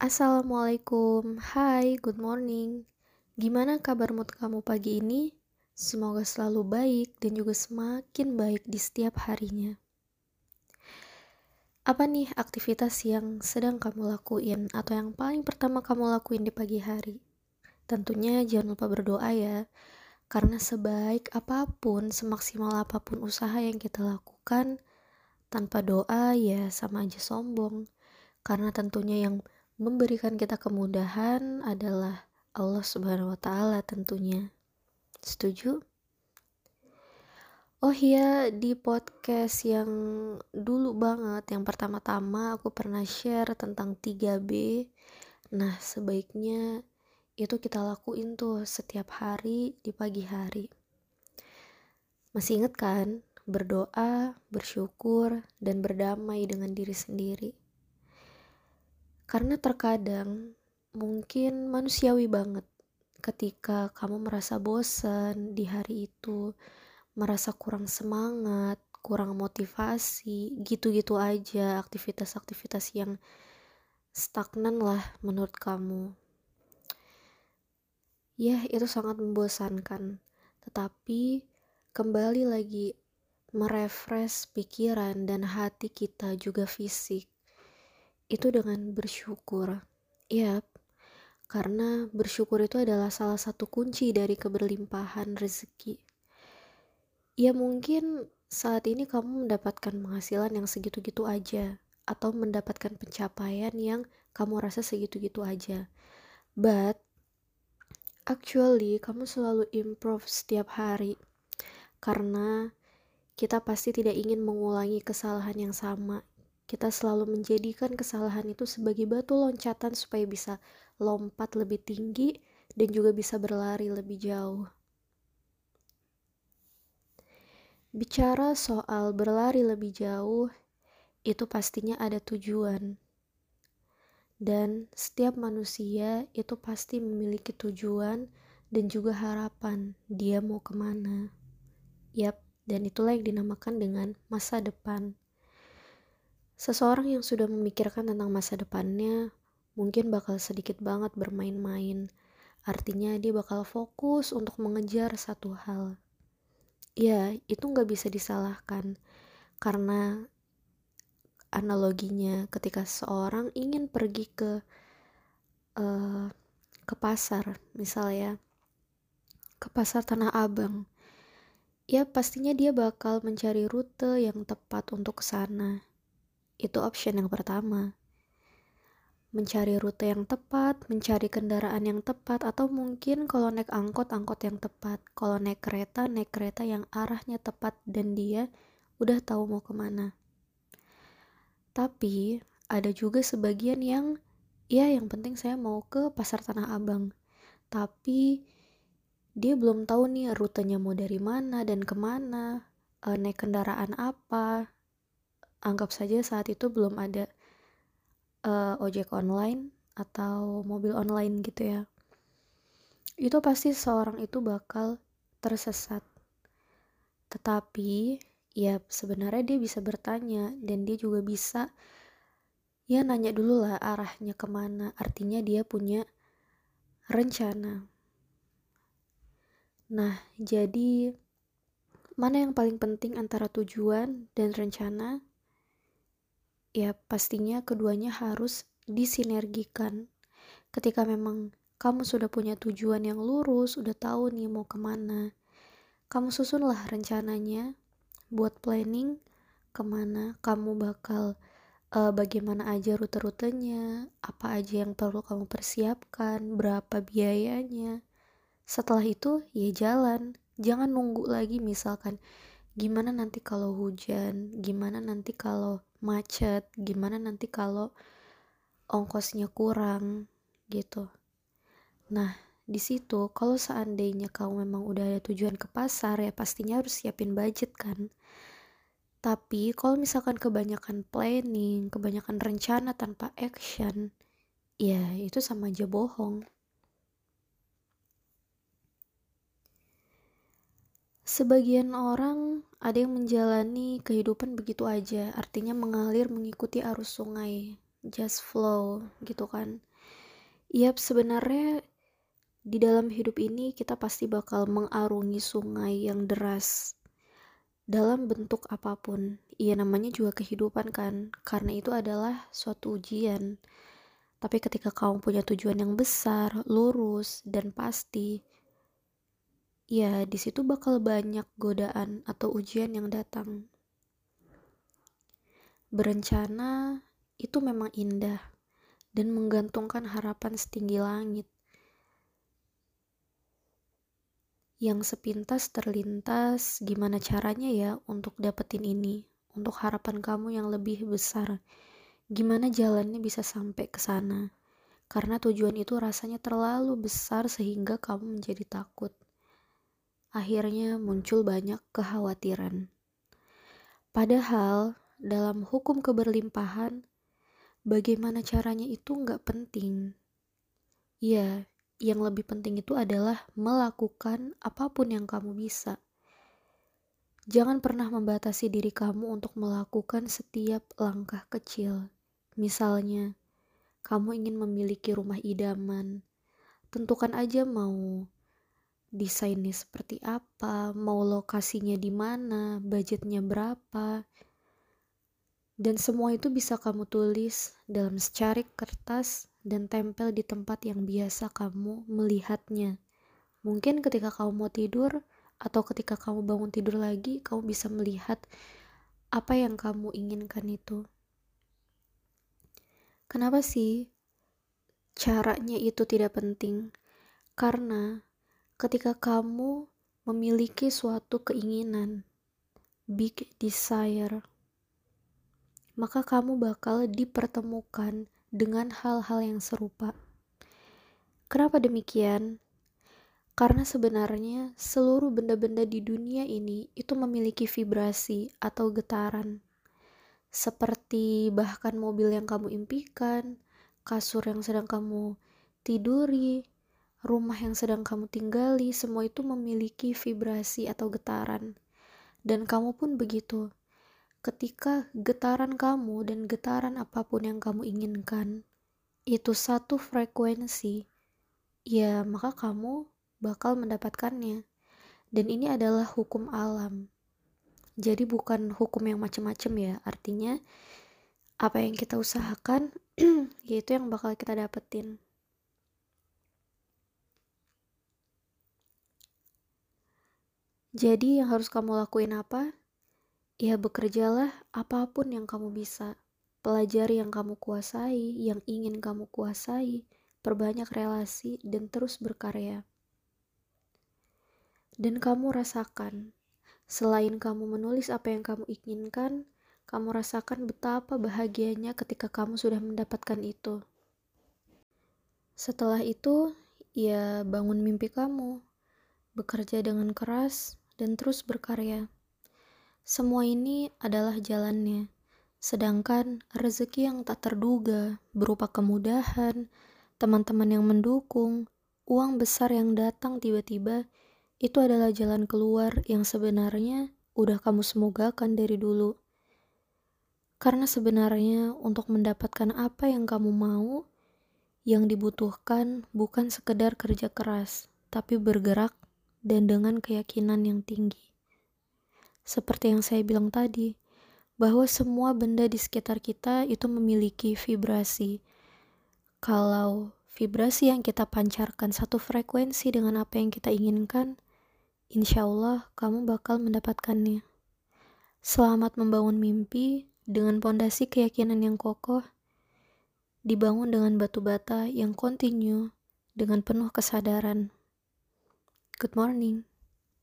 Assalamualaikum, hai, good morning. Gimana kabar mood kamu pagi ini? Semoga selalu baik dan juga semakin baik di setiap harinya. Apa nih aktivitas yang sedang kamu lakuin atau yang paling pertama kamu lakuin di pagi hari? Tentunya jangan lupa berdoa ya, karena sebaik apa pun, semaksimal apa pun usaha yang kita lakukan, tanpa doa ya sama aja sombong. Karena tentunya yang memberikan kita kemudahan adalah Allah Subhanahu wa taala tentunya. Setuju? Oh iya, di podcast yang dulu banget, yang pertama-tama aku pernah share tentang 3B. Nah, sebaiknya itu kita lakuin tuh setiap hari di pagi hari. Masih inget kan? Berdoa, bersyukur, dan berdamai dengan diri sendiri. Karena terkadang mungkin manusiawi banget ketika kamu merasa bosan di hari itu, merasa kurang semangat, kurang motivasi, gitu-gitu aja aktivitas-aktivitas yang stagnan lah menurut kamu. Ya, itu sangat membosankan. Tetapi kembali lagi merefresh pikiran dan hati kita juga fisik. Itu dengan bersyukur. Yap, karena bersyukur itu adalah salah satu kunci dari keberlimpahan rezeki. Ya mungkin saat ini kamu mendapatkan penghasilan yang segitu-gitu aja atau mendapatkan pencapaian yang kamu rasa segitu-gitu aja. But actually kamu selalu improve setiap hari. Karena kita pasti tidak ingin mengulangi kesalahan yang sama kita selalu menjadikan kesalahan itu sebagai batu loncatan supaya bisa lompat lebih tinggi dan juga bisa berlari lebih jauh Bicara soal berlari lebih jauh, itu pastinya ada tujuan. Dan setiap manusia itu pasti memiliki tujuan dan juga harapan dia mau ke mana. Yap, dan itulah yang dinamakan dengan masa depan. Seseorang yang sudah memikirkan tentang masa depannya mungkin bakal sedikit banget bermain-main. Artinya dia bakal fokus untuk mengejar satu hal. Ya itu nggak bisa disalahkan. Karena analoginya ketika seorang ingin pergi ke uh, ke pasar misalnya ke pasar Tanah Abang ya pastinya dia bakal mencari rute yang tepat untuk ke sana itu option yang pertama mencari rute yang tepat, mencari kendaraan yang tepat, atau mungkin kalau naik angkot, angkot yang tepat. Kalau naik kereta, naik kereta yang arahnya tepat dan dia udah tahu mau ke mana. Tapi ada juga sebagian yang, ya yang penting saya mau ke pasar Tanah Abang. Tapi dia belum tahu nih rutenya mau dari mana dan ke mana, e, naik kendaraan apa. Anggap saja saat itu belum ada uh, ojek online atau mobil online gitu ya. Itu pasti seorang itu bakal tersesat. Tetapi ya sebenarnya dia bisa bertanya dan dia juga bisa ya nanya dulu lah arahnya ke mana. Artinya dia punya rencana. Nah jadi mana yang paling penting antara tujuan dan rencana ya pastinya keduanya harus disinergikan. Ketika memang kamu sudah punya tujuan yang lurus, udah tahu nih mau ke mana, kamu susunlah rencananya buat planning ke mana kamu bakal uh, bagaimana aja rute-rutenya, apa aja yang perlu kamu persiapkan, berapa biayanya. Setelah itu ya jalan, jangan nunggu lagi misalkan gimana nanti kalau hujan, gimana nanti kalau macet gimana nanti kalau ongkosnya kurang gitu. Nah di situ kalau seandainya kamu memang udah ada tujuan ke pasar ya pastinya harus siapin budget kan. Tapi kalau misalkan kebanyakan planning kebanyakan rencana tanpa action ya itu sama aja bohong Sebagian orang ada yang menjalani kehidupan begitu aja, artinya mengalir mengikuti arus sungai, just flow gitu kan. Yap, sebenarnya di dalam hidup ini kita pasti bakal mengarungi sungai yang deras dalam bentuk apa pun. Iya namanya juga kehidupan kan, karena itu adalah suatu ujian. Tapi ketika kamu punya tujuan yang besar, lurus, dan pasti, ya di situ bakal banyak godaan atau ujian yang datang. Berencana itu memang indah dan menggantungkan harapan setinggi langit. Yang sepintas terlintas, gimana caranya ya untuk dapetin ini, untuk harapan kamu yang lebih besar. Gimana jalannya bisa sampai ke sana? Karena tujuan itu rasanya terlalu besar sehingga kamu menjadi takut akhirnya muncul banyak kekhawatiran. Padahal dalam hukum keberlimpahan, bagaimana caranya itu nggak penting. Ya, yang lebih penting itu adalah melakukan apa pun yang kamu bisa. Jangan pernah membatasi diri kamu untuk melakukan setiap langkah kecil. Misalnya, kamu ingin memiliki rumah idaman. Tentukan aja mau desainnya seperti apa, mau lokasinya di mana, budgetnya berapa. Dan semua itu bisa kamu tulis dalam secarik kertas dan tempel di tempat yang biasa kamu melihatnya. Mungkin ketika kamu mau tidur atau ketika kamu bangun tidur lagi, kamu bisa melihat apa yang kamu inginkan itu. Kenapa sih caranya itu tidak penting? Karena ketika kamu memiliki suatu keinginan, big desire, maka kamu bakal dipertemukan dengan hal-hal yang serupa. Kenapa demikian? Karena sebenarnya seluruh benda-benda di dunia ini itu memiliki vibrasi atau getaran. Seperti bahkan mobil yang kamu impikan, kasur yang sedang kamu tiduri, rumah yang sedang kamu tinggali, semua itu memiliki vibrasi atau getaran. Dan kamu pun begitu. Ketika getaran kamu dan getaran apa pun yang kamu inginkan itu satu frekuensi, ya maka kamu bakal mendapatkannya. Dan ini adalah hukum alam. Jadi bukan hukum yang macam-macam ya. Artinya apa yang kita usahakan yaitu yang bakal kita dapetin. Jadi yang harus kamu lakuin apa? Ya bekerjalah apa pun yang kamu bisa. Pelajari yang kamu kuasai, yang ingin kamu kuasai, perbanyak relasi, dan terus berkarya. Dan kamu rasakan, selain kamu menulis apa yang kamu inginkan, kamu rasakan betapa bahagianya ketika kamu sudah mendapatkan itu. Setelah itu, ya bangun mimpi kamu, bekerja dengan keras, dan terus berkarya. Semua ini adalah jalannya, sedangkan rezeki yang tak terduga berupa kemudahan, teman-teman yang mendukung, uang besar yang datang tiba-tiba, itu adalah jalan keluar yang sebenarnya udah kamu semogakan dari dulu. Karena sebenarnya untuk mendapatkan apa yang kamu mau, yang dibutuhkan bukan sekedar kerja keras, tapi bergerak dan dengan keyakinan yang tinggi. Seperti yang saya bilang tadi, bahwa semua benda di sekitar kita itu memiliki vibrasi. Kalau vibrasi yang kita pancarkan satu frekuensi dengan apa yang kita inginkan, insya Allah kamu bakal mendapatkannya. Selamat membangun mimpi dengan pondasi keyakinan yang kokoh, dibangun dengan batu bata yang kontinu dengan penuh kesadaran. Good morning.